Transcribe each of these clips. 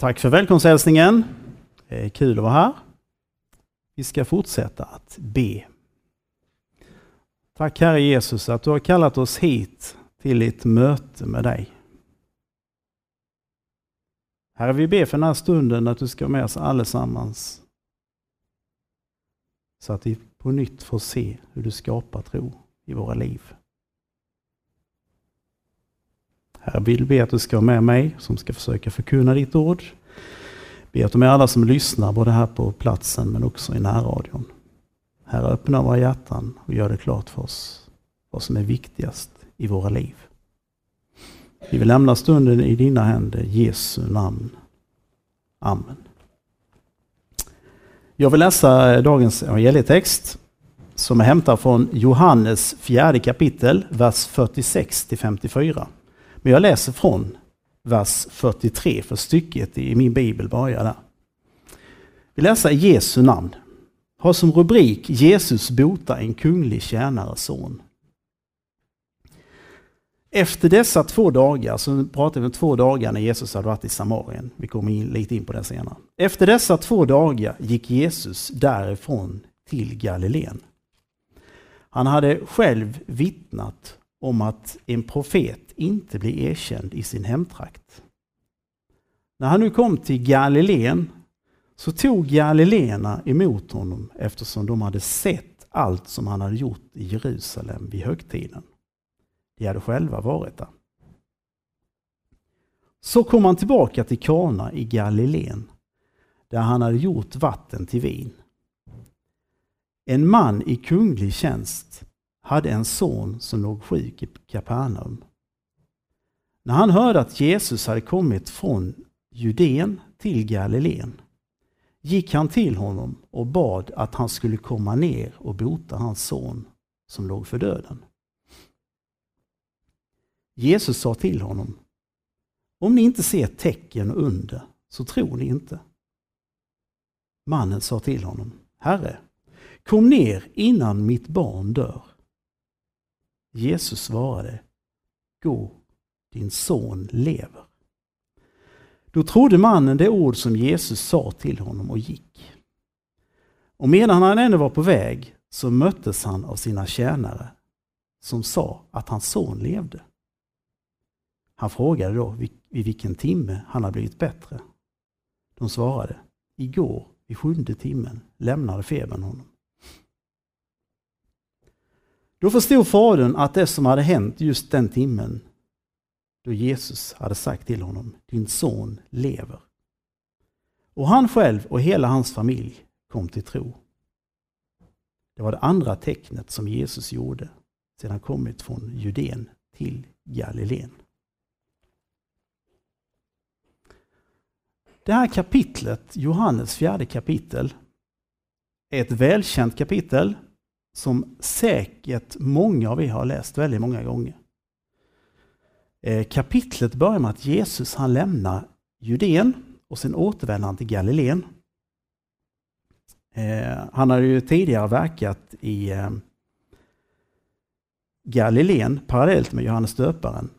Tack för välkomsthälsningen. Det är kul att vara här. Vi ska fortsätta att be. Tack Herre Jesus att du har kallat oss hit till ett möte med dig. Herre, vi ber för den här stunden att du ska med oss allesammans. Så att vi på nytt får se hur du skapar tro i våra liv. Herre, vill be att du ska vara med mig som ska försöka förkunna ditt ord. Be att du med alla som lyssnar, både här på platsen men också i närradion. Herre, öppna våra hjärtan och gör det klart för oss vad som är viktigast i våra liv. Vi vill lämna stunden i dina händer, Jesu namn. Amen. Jag vill läsa dagens evangelietext som är hämtad från Johannes fjärde kapitel, vers 46 till 54. Men jag läser från vers 43, för stycket i min bibel börjar där. Vi läser i Jesu namn. Har som rubrik Jesus bota en kunglig tjänares son. Efter dessa två dagar, så pratar vi om två dagar när Jesus hade varit i Samarien. Vi kommer in, lite in på det senare. Efter dessa två dagar gick Jesus därifrån till Galileen. Han hade själv vittnat om att en profet inte blir erkänd i sin hemtrakt. När han nu kom till Galileen så tog galileerna emot honom eftersom de hade sett allt som han hade gjort i Jerusalem vid högtiden. De hade själva varit där. Så kom han tillbaka till Kana i Galileen där han hade gjort vatten till vin. En man i kunglig tjänst hade en son som låg sjuk i Kapernaum. När han hörde att Jesus hade kommit från Judeen till Galileen gick han till honom och bad att han skulle komma ner och bota hans son som låg för döden. Jesus sa till honom, om ni inte ser tecken och under så tror ni inte. Mannen sa till honom, Herre, kom ner innan mitt barn dör. Jesus svarade, gå, din son lever. Då trodde mannen det ord som Jesus sa till honom och gick. Och medan han ännu var på väg så möttes han av sina tjänare som sa att hans son levde. Han frågade då vid vilken timme han hade blivit bättre. De svarade, igår vid sjunde timmen lämnade febern honom. Då förstod fadern att det som hade hänt just den timmen då Jesus hade sagt till honom, din son lever. Och han själv och hela hans familj kom till tro. Det var det andra tecknet som Jesus gjorde sedan han kommit från Judeen till Galileen. Det här kapitlet, Johannes fjärde kapitel, är ett välkänt kapitel som säkert många av er har läst väldigt många gånger. Eh, kapitlet börjar med att Jesus han lämnar Judeen och sen återvänder han till Galileen. Eh, han hade ju tidigare verkat i eh, Galileen parallellt med Johannes döparen.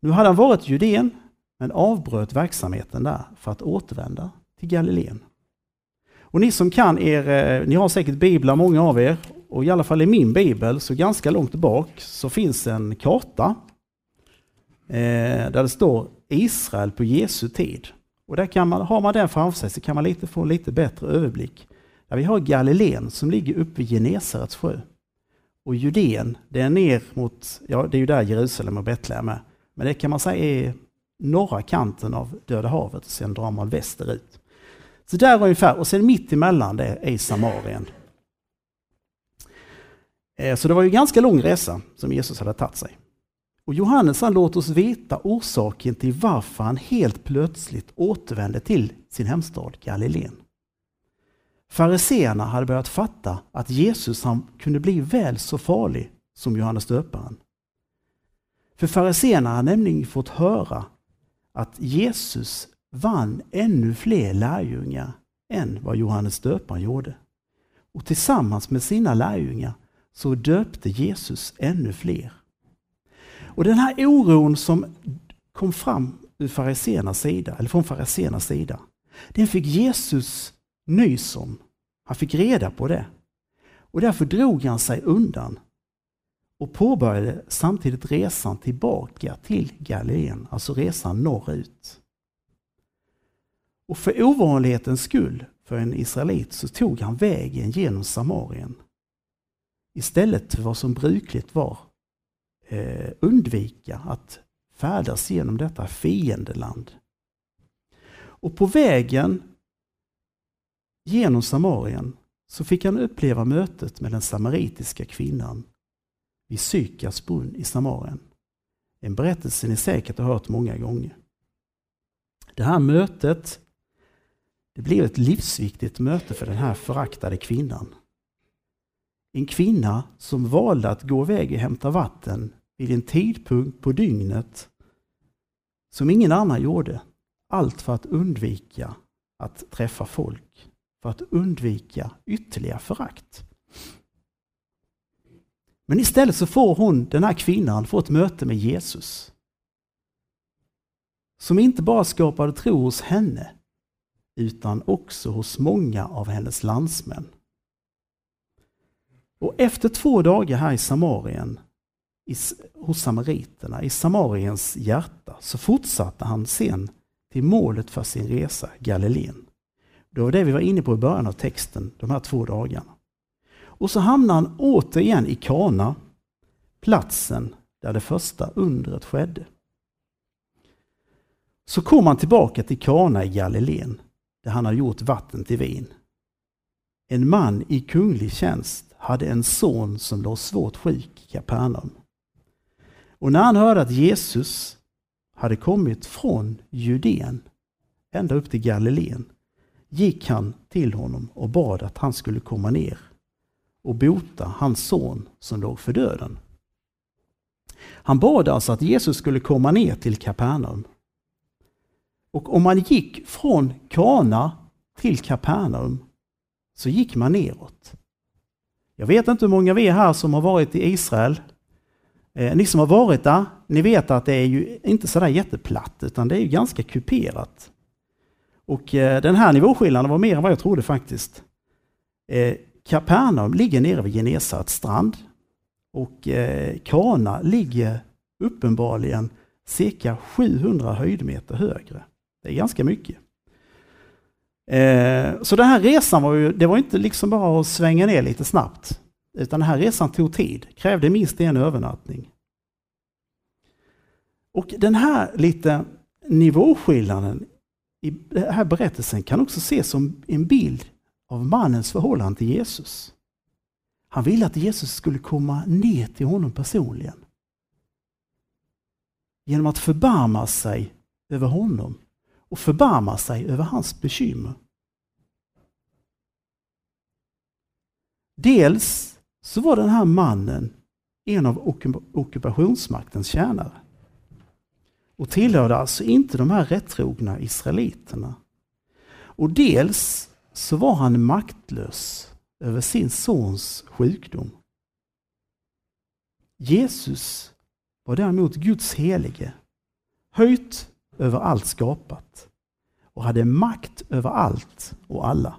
Nu hade han varit i Judeen men avbröt verksamheten där för att återvända till Galileen. Och ni som kan er, eh, ni har säkert biblar många av er och i alla fall i min bibel, så ganska långt bak, så finns en karta eh, där det står Israel på Jesu tid. Och där kan man, har man den framför sig så kan man lite få en lite bättre överblick. Där vi har Galileen som ligger uppe vid Genesarets sjö. Och Judeen, det är ner mot, ja det är ju där Jerusalem och Betlehem är. Men det kan man säga är norra kanten av Döda havet och sen drar man västerut. Så där ungefär, och sen mitt emellan det är Samarien. Eh, så det var ju en ganska lång resa som Jesus hade tagit sig. Och Johannes han låter oss veta orsaken till varför han helt plötsligt återvände till sin hemstad Galileen. Fariseerna hade börjat fatta att Jesus han kunde bli väl så farlig som Johannes döparen. För fariseerna hade nämligen fått höra att Jesus vann ännu fler lärjungar än vad Johannes döparen gjorde. Och tillsammans med sina lärjungar så döpte Jesus ännu fler. Och den här oron som kom fram ur fariséernas sida, eller från fariséernas sida, den fick Jesus nys om. Han fick reda på det. Och därför drog han sig undan och påbörjade samtidigt resan tillbaka till Galileen, alltså resan norrut. Och för ovanlighetens skull för en israelit så tog han vägen genom Samarien. Istället för vad som brukligt var eh, undvika att färdas genom detta fiendeland. Och på vägen genom Samarien så fick han uppleva mötet med den samaritiska kvinnan vid Sykars brunn i Samarien. En berättelse ni säkert har hört många gånger. Det här mötet det blev ett livsviktigt möte för den här föraktade kvinnan. En kvinna som valde att gå iväg och hämta vatten vid en tidpunkt på dygnet som ingen annan gjorde. Allt för att undvika att träffa folk, för att undvika ytterligare förakt. Men istället så får hon, den här kvinnan, få ett möte med Jesus. Som inte bara skapade tro hos henne, utan också hos många av hennes landsmän. Och efter två dagar här i Samarien, i, hos samariterna, i Samariens hjärta, så fortsatte han sen till målet för sin resa, Galileen. Det var det vi var inne på i början av texten, de här två dagarna. Och så hamnar han återigen i Kana, platsen där det första undret skedde. Så kom han tillbaka till Kana i Galileen, där han har gjort vatten till vin. En man i kunglig tjänst hade en son som låg svårt sjuk i Kapernaum. Och när han hörde att Jesus hade kommit från Judeen ända upp till Galileen gick han till honom och bad att han skulle komma ner och bota hans son som låg för döden. Han bad alltså att Jesus skulle komma ner till Kapernaum. Och om man gick från Kana till Kapernaum så gick man neråt. Jag vet inte hur många av er här som har varit i Israel. Eh, ni som har varit där, ni vet att det är ju inte sådär jätteplatt utan det är ju ganska kuperat. Och eh, den här nivåskillnaden var mer än vad jag trodde faktiskt. Eh, Kapernaum ligger nere vid Genesarets strand och eh, Kana ligger uppenbarligen cirka 700 höjdmeter högre. Det är ganska mycket. Eh, så den här resan var ju, det var inte liksom bara att svänga ner lite snabbt. Utan den här resan tog tid, krävde minst en övernattning. Och den här lite nivåskillnaden i den här berättelsen kan också ses som en bild av mannens förhållande till Jesus. Han ville att Jesus skulle komma ner till honom personligen. Genom att förbarma sig över honom och förbarma sig över hans bekymmer. Dels så var den här mannen en av ockupationsmaktens tjänare och tillhörde alltså inte de här rättrogna israeliterna. Och dels så var han maktlös över sin sons sjukdom. Jesus var däremot Guds helige, höjt över allt skapat och hade makt över allt och alla.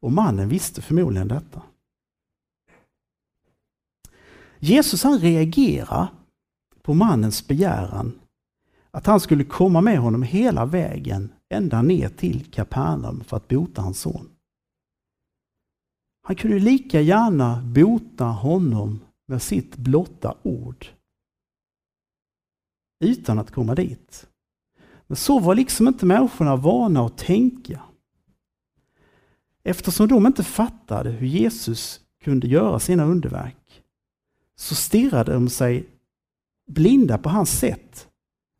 Och mannen visste förmodligen detta. Jesus han reagerar på mannens begäran att han skulle komma med honom hela vägen ända ner till Kapernaum för att bota hans son. Han kunde lika gärna bota honom med sitt blotta ord. Utan att komma dit. Men så var liksom inte människorna vana att tänka. Eftersom de inte fattade hur Jesus kunde göra sina underverk så stirrade de sig blinda på hans sätt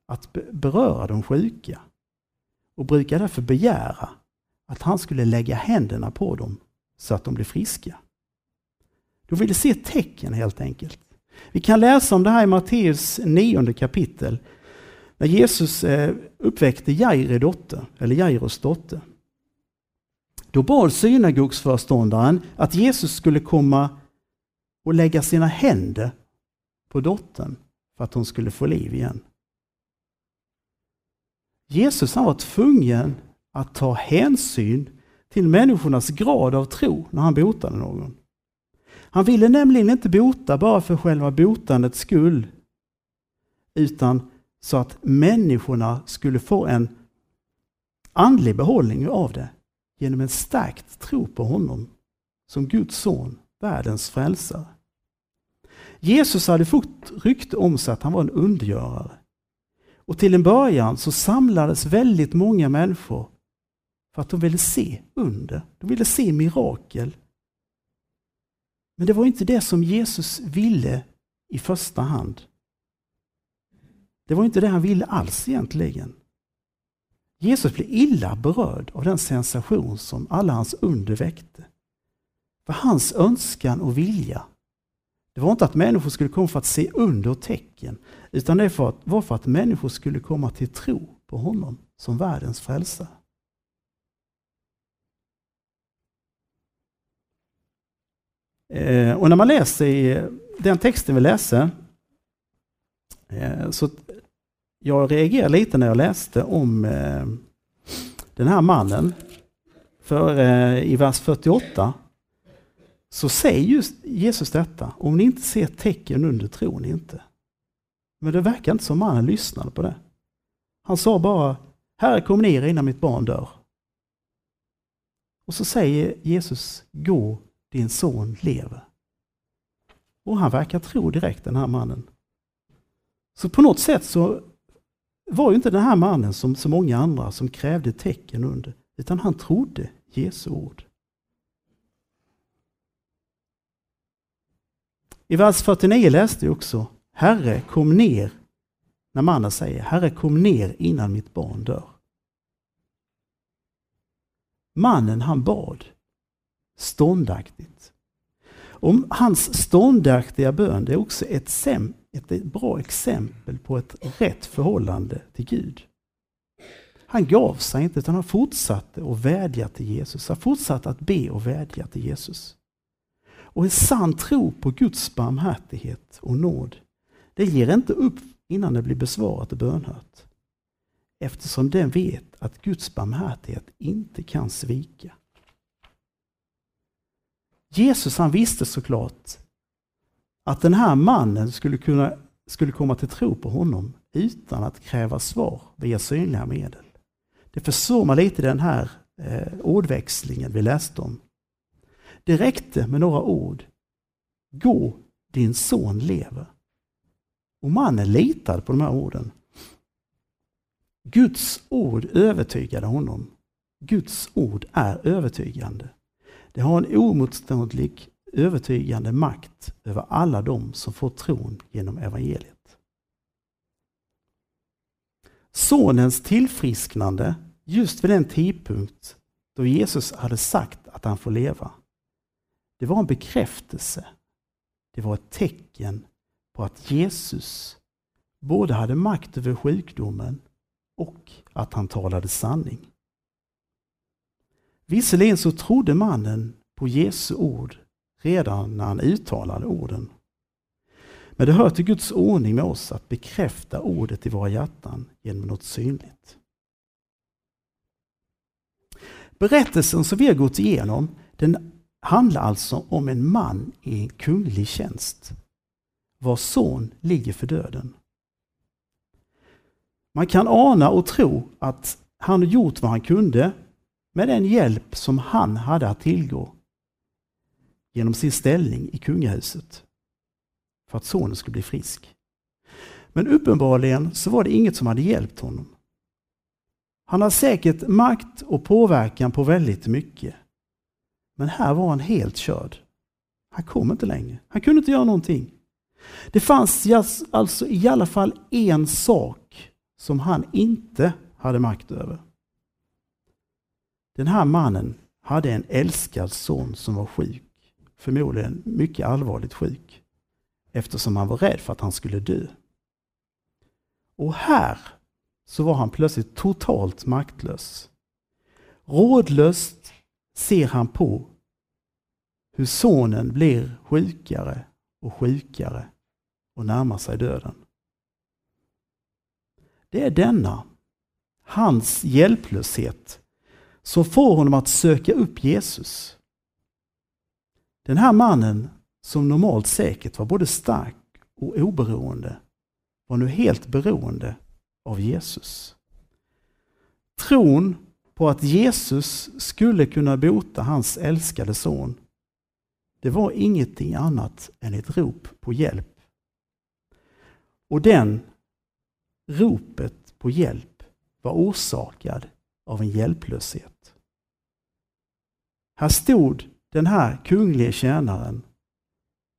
att beröra de sjuka och brukade därför begära att han skulle lägga händerna på dem så att de blev friska. De ville se tecken helt enkelt. Vi kan läsa om det här i Matteus nionde kapitel när Jesus eh, uppväckte Jairus dotter, eller Jairos dotter. Då bad synagogsföreståndaren att Jesus skulle komma och lägga sina händer på dottern för att hon skulle få liv igen. Jesus han var tvungen att ta hänsyn till människornas grad av tro när han botade någon. Han ville nämligen inte bota bara för själva botandets skull, utan så att människorna skulle få en andlig behållning av det genom en stärkt tro på honom som Guds son, världens frälsare. Jesus hade fått rykte om sig att han var en undergörare. Och till en början så samlades väldigt många människor för att de ville se under, de ville se mirakel. Men det var inte det som Jesus ville i första hand. Det var inte det han ville alls egentligen. Jesus blev illa berörd av den sensation som alla hans under väckte. För hans önskan och vilja, det var inte att människor skulle komma för att se under och tecken, utan det var för att människor skulle komma till tro på honom som världens frälsare. Eh, och när man läser i den texten vi läser, eh, så jag reagerade lite när jag läste om eh, den här mannen. För eh, i vers 48 så säger just Jesus detta, om ni inte ser tecken under tror ni inte. Men det verkar inte som mannen lyssnade på det. Han sa bara, Herre kom ner innan mitt barn dör. Och så säger Jesus, gå din son lever. Och han verkar tro direkt den här mannen. Så på något sätt så var ju inte den här mannen som så många andra som krävde tecken under, utan han trodde Jesu ord. I vers 49 läste vi också Herre kom ner, när mannen säger Herre kom ner innan mitt barn dör. Mannen han bad ståndaktigt. Om hans ståndaktiga bön är också ett, ett bra exempel på ett rätt förhållande till Gud. Han gav sig inte utan han fortsatte att vädja till Jesus. Han fortsatte att be och vädja till Jesus. Och en sann tro på Guds barmhärtighet och nåd, det ger inte upp innan det blir besvarat och bönhört. Eftersom den vet att Guds barmhärtighet inte kan svika. Jesus han visste såklart att den här mannen skulle, kunna, skulle komma till tro på honom utan att kräva svar via synliga medel. Det förstår man lite i den här eh, ordväxlingen vi läste om. Det räckte med några ord. Gå, din son lever. Och mannen litade på de här orden. Guds ord övertygade honom. Guds ord är övertygande. Det har en omotståndlig övertygande makt över alla dem som får tron genom evangeliet. Sonens tillfrisknande just vid den tidpunkt då Jesus hade sagt att han får leva. Det var en bekräftelse. Det var ett tecken på att Jesus både hade makt över sjukdomen och att han talade sanning. Visserligen så trodde mannen på Jesu ord redan när han uttalade orden. Men det hör till Guds ordning med oss att bekräfta ordet i våra hjärtan genom något synligt. Berättelsen som vi har gått igenom den handlar alltså om en man i en kunglig tjänst vars son ligger för döden. Man kan ana och tro att han gjort vad han kunde med den hjälp som han hade att tillgå genom sin ställning i kungahuset för att sonen skulle bli frisk. Men uppenbarligen så var det inget som hade hjälpt honom. Han har säkert makt och påverkan på väldigt mycket. Men här var han helt körd. Han kom inte längre. Han kunde inte göra någonting. Det fanns alltså i alla fall en sak som han inte hade makt över. Den här mannen hade en älskad son som var sjuk, förmodligen mycket allvarligt sjuk, eftersom han var rädd för att han skulle dö. Och här så var han plötsligt totalt maktlös. Rådlöst ser han på hur sonen blir sjukare och sjukare och närmar sig döden. Det är denna hans hjälplöshet, som får honom att söka upp Jesus. Den här mannen, som normalt säkert var både stark och oberoende, var nu helt beroende av Jesus. Tron på att Jesus skulle kunna bota hans älskade son, det var ingenting annat än ett rop på hjälp. Och den ropet på hjälp var orsakad av en hjälplöshet. Här stod den här kunglige tjänaren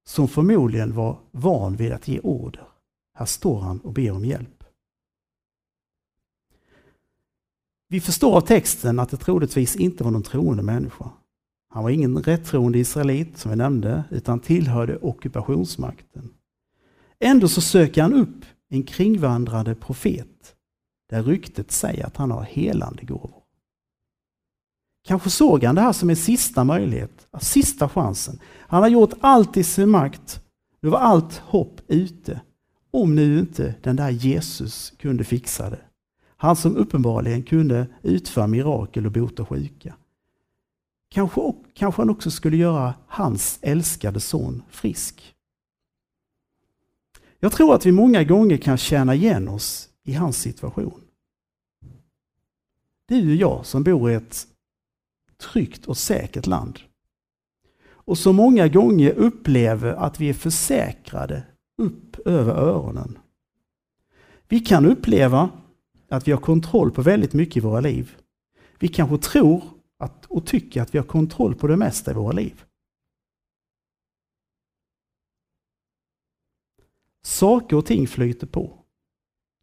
som förmodligen var van vid att ge order. Här står han och ber om hjälp. Vi förstår av texten att det troligtvis inte var någon troende människa. Han var ingen rättroende israelit som vi nämnde, utan tillhörde ockupationsmakten. Ändå så söker han upp en kringvandrande profet där ryktet säger att han har helande gåvor. Kanske såg han det här som en sista möjlighet, sista chansen. Han har gjort allt i sin makt. Nu var allt hopp ute. Om nu inte den där Jesus kunde fixa det. Han som uppenbarligen kunde utföra mirakel och bota sjuka. Kanske, kanske han också skulle göra hans älskade son frisk. Jag tror att vi många gånger kan känna igen oss i hans situation. Du och jag som bor i ett tryggt och säkert land. Och så många gånger upplever att vi är försäkrade upp över öronen. Vi kan uppleva att vi har kontroll på väldigt mycket i våra liv. Vi kanske tror att, och tycker att vi har kontroll på det mesta i våra liv. Saker och ting flyter på.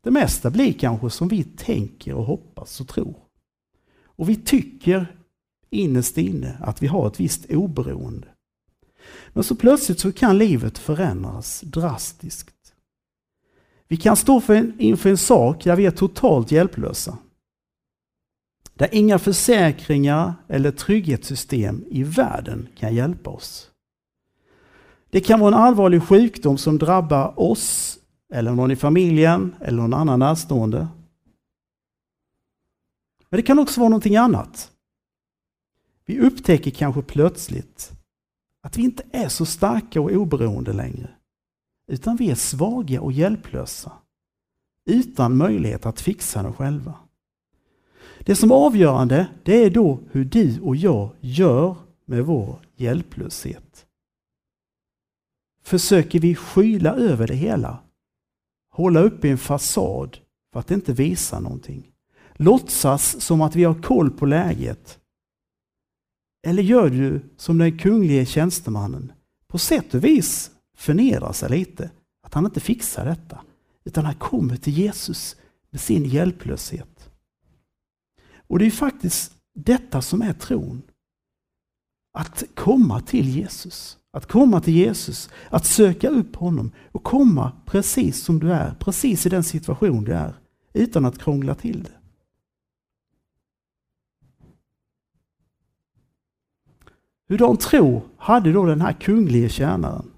Det mesta blir kanske som vi tänker och hoppas och tror. Och vi tycker innerst inne att vi har ett visst oberoende. Men så plötsligt så kan livet förändras drastiskt. Vi kan stå för en, inför en sak där vi är totalt hjälplösa. Där inga försäkringar eller trygghetssystem i världen kan hjälpa oss. Det kan vara en allvarlig sjukdom som drabbar oss, eller någon i familjen, eller någon annan närstående. Men det kan också vara någonting annat. Vi upptäcker kanske plötsligt att vi inte är så starka och oberoende längre utan vi är svaga och hjälplösa utan möjlighet att fixa det själva. Det som är avgörande det är då hur du och jag gör med vår hjälplöshet. Försöker vi skyla över det hela? Hålla upp en fasad för att inte visa någonting? Låtsas som att vi har koll på läget? Eller gör du som den kunglige tjänstemannen? På sätt och vis förnedrar sig lite. Att han inte fixar detta. Utan han kommer till Jesus med sin hjälplöshet. Och det är faktiskt detta som är tron. Att komma till Jesus. Att komma till Jesus, att söka upp honom och komma precis som du är, precis i den situation du är, utan att krångla till det. Hurdan tro hade då den här kunglige tjänaren?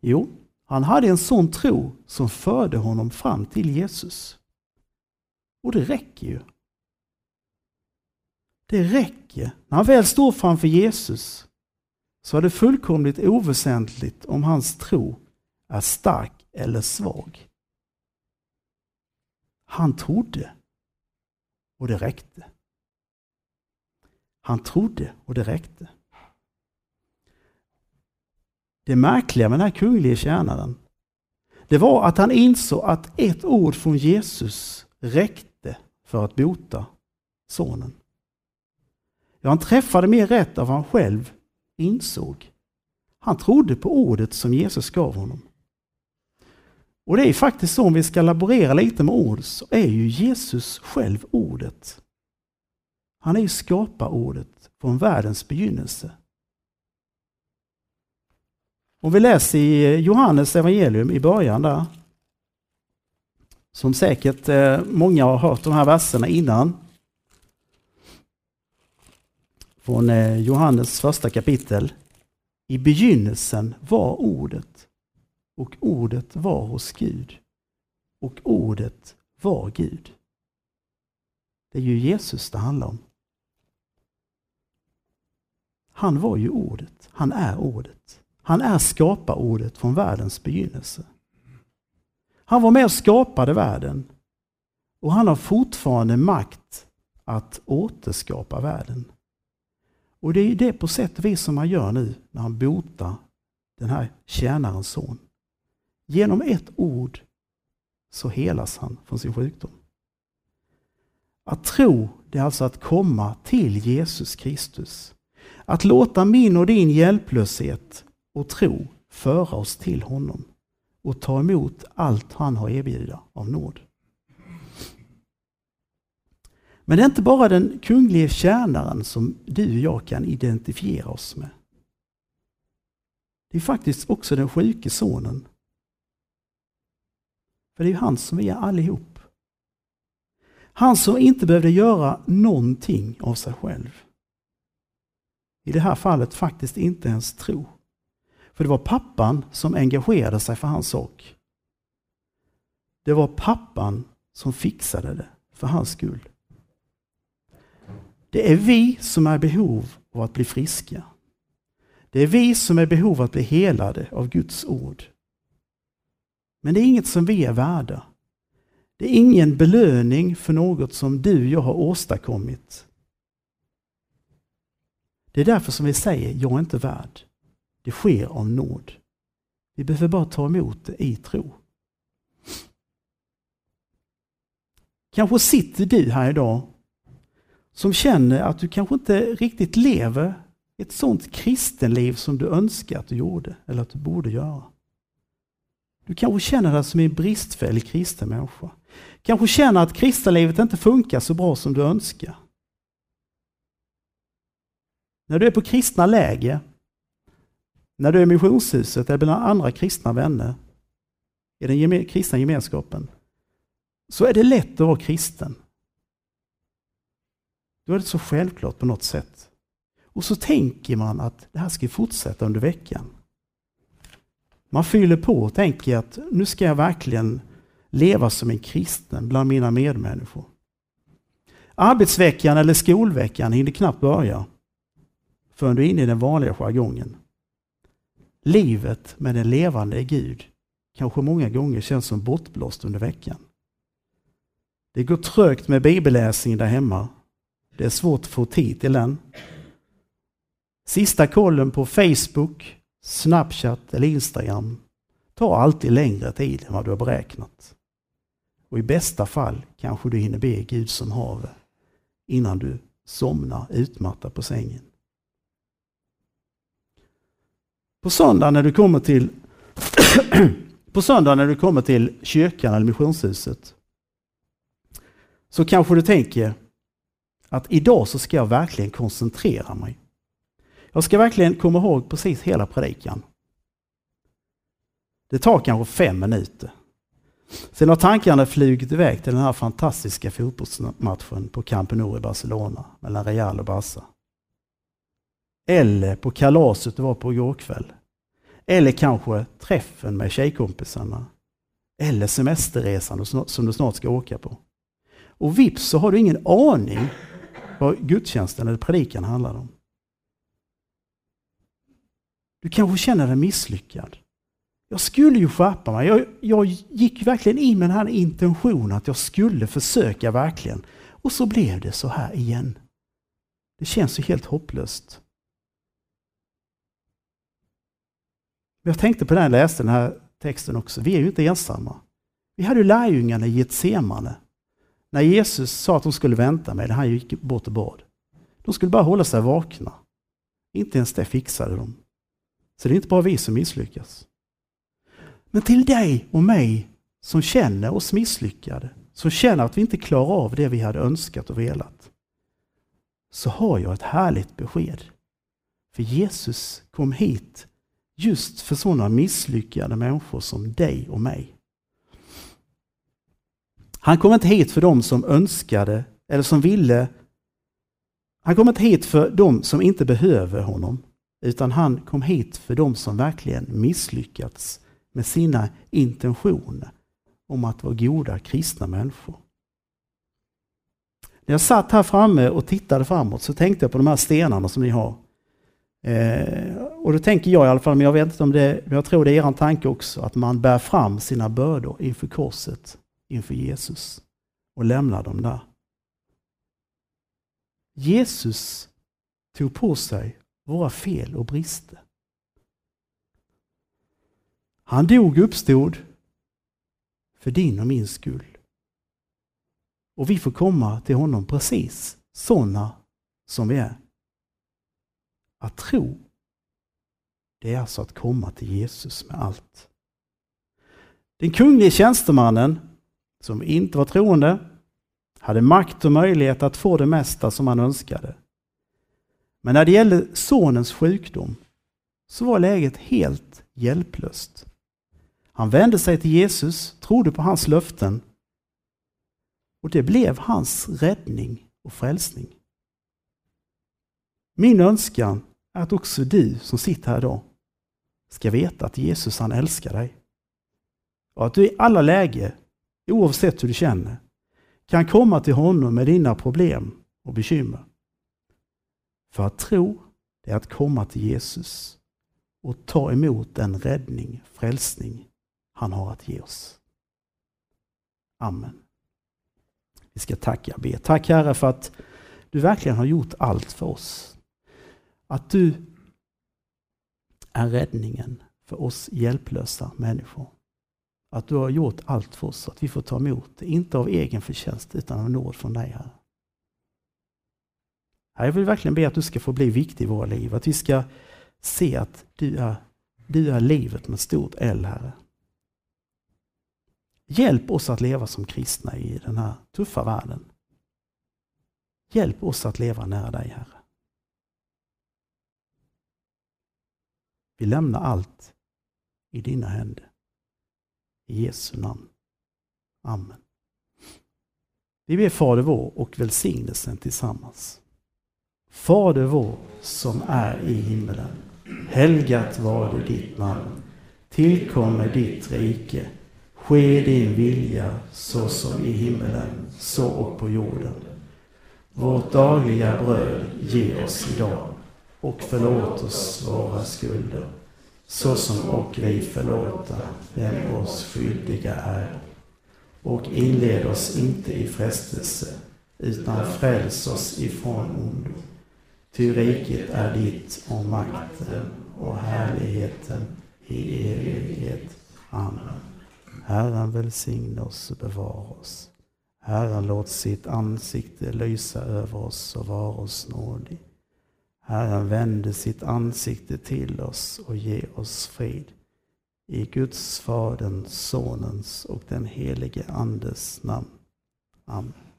Jo, han hade en sån tro som förde honom fram till Jesus. Och det räcker ju. Det räcker. När han väl står framför Jesus så är det fullkomligt oväsentligt om hans tro är stark eller svag. Han trodde och det räckte. Han trodde och det räckte. Det märkliga med den här kunglige tjänaren, det var att han insåg att ett ord från Jesus räckte för att bota sonen. Ja, han träffade mer rätt av vad han själv insåg. Han trodde på ordet som Jesus gav honom. Och det är faktiskt så om vi ska laborera lite med ord så är ju Jesus själv ordet. Han är ju skaparordet från världens begynnelse. Om vi läser i Johannes evangelium i början där, som säkert eh, många har hört de här verserna innan. Från eh, Johannes första kapitel. I begynnelsen var ordet och ordet var hos Gud och ordet var Gud. Det är ju Jesus det handlar om. Han var ju ordet, han är ordet. Han är skaparordet från världens begynnelse. Han var med och skapade världen och han har fortfarande makt att återskapa världen. Och det är det på sätt och vis som han gör nu när han botar den här tjänarens son. Genom ett ord så helas han från sin sjukdom. Att tro, det är alltså att komma till Jesus Kristus. Att låta min och din hjälplöshet och tro föra oss till honom och ta emot allt han har erbjuda av nåd. Men det är inte bara den kunglige tjänaren som du och jag kan identifiera oss med. Det är faktiskt också den sjuke sonen. För det är han som vi är allihop. Han som inte behövde göra någonting av sig själv. I det här fallet faktiskt inte ens tro. För det var pappan som engagerade sig för hans sak. Det var pappan som fixade det för hans skull. Det är vi som är i behov av att bli friska. Det är vi som är i behov av att bli helade av Guds ord. Men det är inget som vi är värda. Det är ingen belöning för något som du och jag har åstadkommit. Det är därför som vi säger, jag är inte värd. Det sker av nåd. Vi behöver bara ta emot det i tro. Kanske sitter du här idag som känner att du kanske inte riktigt lever ett sånt kristenliv som du önskar att du gjorde eller att du borde göra. Du kanske känner dig som en bristfällig kristen människa. Kanske känner att kristenlivet inte funkar så bra som du önskar. När du är på kristna läger, när du är i missionshuset eller bland andra kristna vänner i den kristna gemenskapen, så är det lätt att vara kristen. Då är det så självklart på något sätt. Och så tänker man att det här ska fortsätta under veckan. Man fyller på och tänker att nu ska jag verkligen leva som en kristen bland mina medmänniskor. Arbetsveckan eller skolveckan hinner knappt börja förrän du är inne i den vanliga jargongen. Livet med den levande Gud kanske många gånger känns som bortblåst under veckan. Det går trögt med bibelläsning där hemma det är svårt att få tid till den. Sista kollen på Facebook, Snapchat eller Instagram tar alltid längre tid än vad du har beräknat. Och i bästa fall kanske du hinner be Gud som haver innan du somnar utmattad på sängen. På söndag när du kommer till på söndag när du kommer till kyrkan eller missionshuset så kanske du tänker att idag så ska jag verkligen koncentrera mig. Jag ska verkligen komma ihåg precis hela predikan. Det tar kanske fem minuter. Sen har tankarna flugit iväg till den här fantastiska fotbollsmatchen på Camp Nou i Barcelona mellan Real och Barca. Eller på kalaset du var på igår kväll. Eller kanske träffen med tjejkompisarna. Eller semesterresan som du snart ska åka på. Och vips så har du ingen aning vad gudstjänsten eller predikan handlar om. Du kanske känner dig misslyckad. Jag skulle ju skärpa mig. Jag, jag gick verkligen in med den här intentionen att jag skulle försöka verkligen. Och så blev det så här igen. Det känns ju helt hopplöst. Jag tänkte på det när jag läste den här texten också. Vi är ju inte ensamma. Vi hade ju lärjungarna i Getsemane när Jesus sa att de skulle vänta med det, han gick bort och bad. De skulle bara hålla sig vakna. Inte ens det fixade de. Så det är inte bara vi som misslyckas. Men till dig och mig som känner oss misslyckade, som känner att vi inte klarar av det vi hade önskat och velat, så har jag ett härligt besked. För Jesus kom hit just för sådana misslyckade människor som dig och mig. Han kom inte hit för dem som önskade eller som ville. Han kom inte hit för dem som inte behöver honom, utan han kom hit för dem som verkligen misslyckats med sina intentioner om att vara goda kristna människor. När jag satt här framme och tittade framåt så tänkte jag på de här stenarna som ni har. Eh, och då tänker jag i alla fall, men jag vet inte om det, men jag tror det är er tanke också, att man bär fram sina bördor inför korset, inför Jesus och lämnar dem där. Jesus tog på sig våra fel och brister. Han dog och uppstod för din och min skull. Och vi får komma till honom precis sådana som vi är. Att tro, det är alltså att komma till Jesus med allt. Den kunglige tjänstemannen, som inte var troende, hade makt och möjlighet att få det mesta som han önskade. Men när det gällde sonens sjukdom så var läget helt hjälplöst. Han vände sig till Jesus, trodde på hans löften och det blev hans räddning och frälsning. Min önskan att också du som sitter här idag ska veta att Jesus han älskar dig. Och att du i alla lägen, oavsett hur du känner, kan komma till honom med dina problem och bekymmer. För att tro, det är att komma till Jesus och ta emot den räddning, frälsning han har att ge oss. Amen. Vi ska tacka be. Tack Herre för att du verkligen har gjort allt för oss. Att du är räddningen för oss hjälplösa människor. Att du har gjort allt för oss, att vi får ta emot det, inte av egen förtjänst utan av nåd från dig Herre. Jag vill verkligen be att du ska få bli viktig i våra liv, att vi ska se att du är, du är livet med stort L Herre. Hjälp oss att leva som kristna i den här tuffa världen. Hjälp oss att leva nära dig, Herre. Vi lämnar allt i dina händer. I Jesu namn. Amen. Vi ber Fader vår och välsignelsen tillsammans. Fader vår som är i himmelen. Helgat var det ditt namn. Tillkommer ditt rike. Ske din vilja så som i himmelen, så och på jorden. Vårt dagliga bröd ge oss idag och förlåt oss våra skulder så som och vi förlåta dem oss skyldiga är. Och inled oss inte i frestelse utan fräls oss ifrån ondo. Ty riket är ditt och makten och härligheten i evighet. Amen. Herren välsigne oss och bevara oss. Herren låt sitt ansikte lysa över oss och vara oss nådig. Herren vände sitt ansikte till oss och ge oss frid. I Guds, Faderns, Sonens och den helige Andes namn. Amen.